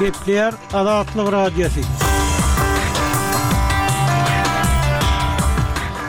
Gepleýär Azatlyk Radiosy.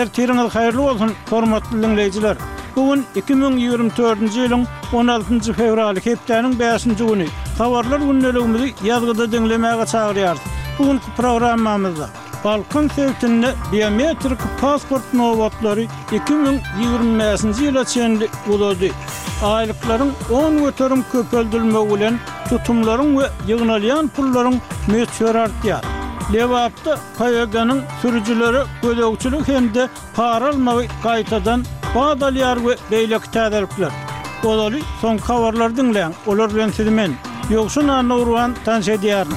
Ertiriňiz haýyrly bolsun, hormatly diňleýjiler! Bu gün iki müň ýigrimi dördünji ýylyň on altynjy fewraly, hepdäniň bäşinji güni. Habarlar gündeligimizi ýazgyda diňlemäge çagyrýarys. Bu günki programmamyzda. Balkan sebitinde biometrik pasport nobatlary iki müň ýigrimi bäşinji ýyla çenli uzady. Aýlyklaryň on göterim köpeldilmegi bilen tutumlaryň we ýygnalýan pullaryň möçberi artýar. Lebapda PYG-nyň sürüjilere gözegçilik hem-de para almagy gaýtadan bad alýar we beýleki täzelikler. Ozaly soňky habarlary diňläň, olar bilen sizi men, Ýowşan Annawurwan tanyş edýärin.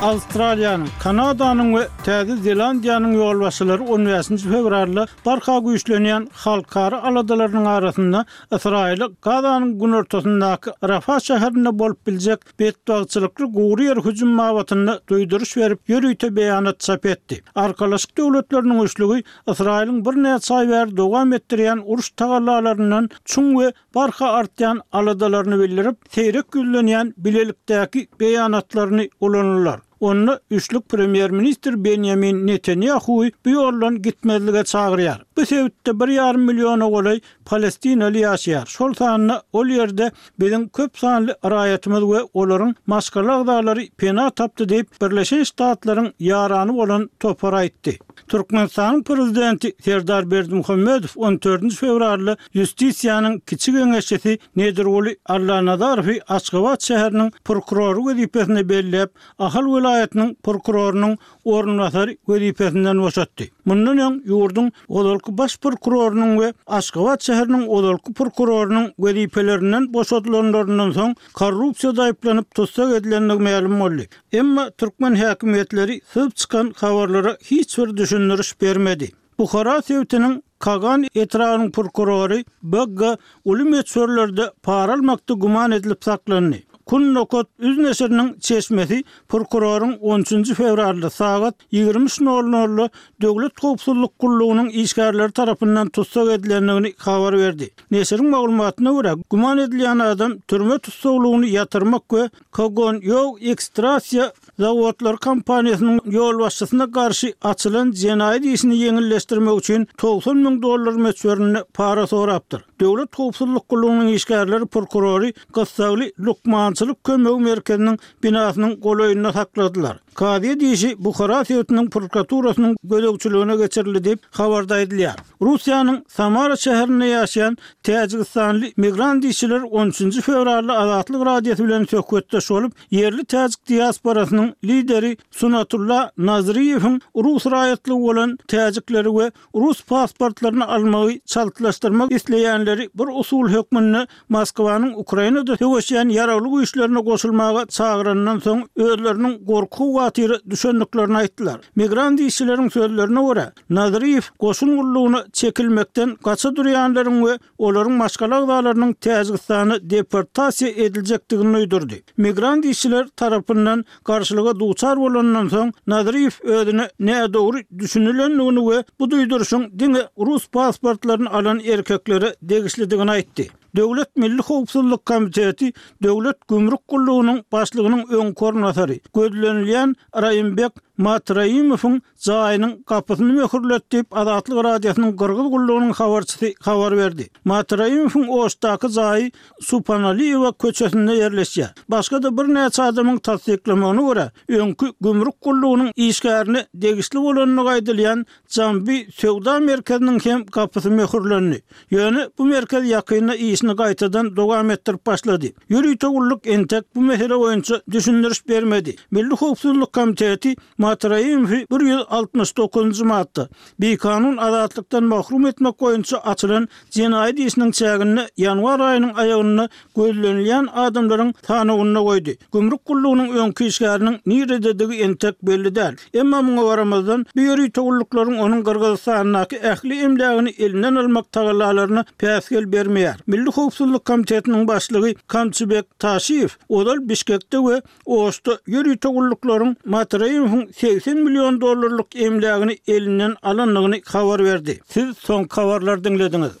Awstraliýanyň, Kanadanyň we Täze Zelandiýanyň ýolbaşçylary on bäşinji fewralda barha güýçlenýän halkara aladalarynyň arasynda Ysraýyla Gazanyň günortasyndaky Rafah şäherinde bolup biljek betbagtçylykly gury ýer hüjüm babatynda duýduryş berip, ýörite beýanat çap etdi. Arkalaşyk Döwletleriniň üçlügi Ysraýylyň birnäçe aý bäri dowam etdirýän uruş tagallalaryndan çuň we barha artýan aladalaryny bildirip, seýrek ýüzlenýän bilelikdäki beýanatlaryny ulandylar. Onda üçlük premýer-ministr Benýamin Netanýahuwy bu ýoldan gitmezlige çagyrýar. Bu sebitde bir ýarym milliona golaý palestinaly ýaşaýar, şol sanda ol ýerde biziň köp sanly raýatymyz we olaryň maşgala agzalary pena tapdy diýip, Birleşen Ştatlaryň ýarany bolan topar aýtdy. Türkmenistanyň prezidenti Serdar Berdimuhamedow on dördünji fewralda Ýustisiýanyň kiçi geňeşçisi Nedirguly Allanazarowy Aşgabat şäheriniň prokurory wezipesine belläp, Ahal welaýatynyň prokurorynyň orunbasary wezipesinden boşatdy. Mundan öň, ýurduň ozalky baş prokurorynyň we Aşgabat şäheriniň ozalky prokurorynyň wezipelerinden boşadylanlaryndan soň korrupsiýada aýyplanyp tussag edilendigi mälim boldy. Emma türkmen häkimiýetleri syzyp çykan habarlara hiç bir düşündiriş bermedi. Buhara sebitiniň Kagan etrabynyň prokurory BG. uly möçberlerde para almakda güman edilip saklandy. Kun nokat üz neşiriniň çeşmesi prokuroryň on üçünji fewralda sagat ýigrimi üç nol nolda Döwlet howpsuzlyk gullugynyň işgärleri tarapyndan tussag edilendigini habar berdi. Neşiriň maglumatyna görä, güman edilýän adam türme tussaglygyny ýatyrmak we Kogonýow ekstrasiýa zawodlary kompaniýasynyň ýolbaşçysyna garşy açylan jenaýat işini ýeňilleşdirmek üçin togsan müň dollar möçberinde para sorapdyr. Döwlet howpsuzlyk gullugynyň işgärleri prokurory gyssagly lukmançylyk kömegi merkeziniň binasynyň golaýynda sakladylar. Kazyýet işi Buhara sebitiniň prokuraturasynyň gözegçiligine geçirildi diýip, habarda aýdylýar. Russiýanyň Samara şäherinde ýaşaýan täjigistanly migrant işçiler on üçünji fewralda Azatlyk Radiosy bilen söhbetdeş bolup, ýerli täjik diasporasynyň lideri Sunatulla Nazryýewiň rus raýatlygy bolan täjikleri we Rus pasportlaryny almagy çaltlaşdyrmak isleýänleri bir usul hökmünde Moskwanyň Ukrainada söweşýän ýaragly güýçlerine goşulmaga çagyranyndan soň özleriniň gorky-howatyra düşendiklerini aýtdylar. Migrant işçileriň sözlerine görä, Nazarýew goşun gullugyna çekilmekden gaça durýanlaryň we olaryň maşgala agzalarynyň Täjigistana deportasiýa ediljekdigini duýdurdy. Migrant işçiler tarapyndan garşylyga duçar bolanyndan soň, Nazryýew özüne nädogry düşünilendigini we bu duýduryşyň diňe rus pasportlaryny alan erkeklere degişlidigini aýtdy. Döwlet milli howpsuzlyk komiteti Döwlet gümrük gullugynyň başlygynyň öňki orunbasary, gözlenilýän Raimbek Matraimowyň jaýynyň gapysyny möhürledi diýip, Azatlyk Radiosynyň Gyrgyz gullugynyň habarçysy habar berdi. Matraimowyň Oşdaky jaýy Supanaliýewa köçesinde ýerleşýär. Başga-da birnäçe adamyň tassyklamagyna görä, öňki gümrük gullugynyň işgärine degişli bolandygy aýdylýan Jambi söwda merkeziniň hem gapysy möhürlendi. Ýöne bu merkez ýakynda işini gaýtadan dowam etdirip başlady. Ýörite gulluk entek bu mesele boýunça düşündiriş bermedi. Milli howpsuzlyk komiteti Maty Raimowy bir ýüz altmyş dokuzynjy madda, bikanun azatlykdan mahrum etmek boýunça açylan jenaýat işiniň çäginde ýanwar aýynyň aýagynda gözlenilýän adamlaryň sanawynda goýdy. Gümrük gullugynyň öňki işgäriniň nirededigi entek belli däl. Emma muňa garamazdan, bu ýörite gulluklaryň onuň Gyrgyzystandaky ähli emlägini elinden almak tagallalaryna päsgel bermeýär. Milli howpsuzlyk komitetiniň başlygy Kamçybek Taşyýew ozal Bişkekde we Osta ýörite gulluklaryň Matreýewiň segsen million dollarlyk emlägini elinden alandygyny habar berdi. Siz soňky habarlary diňlediňiz.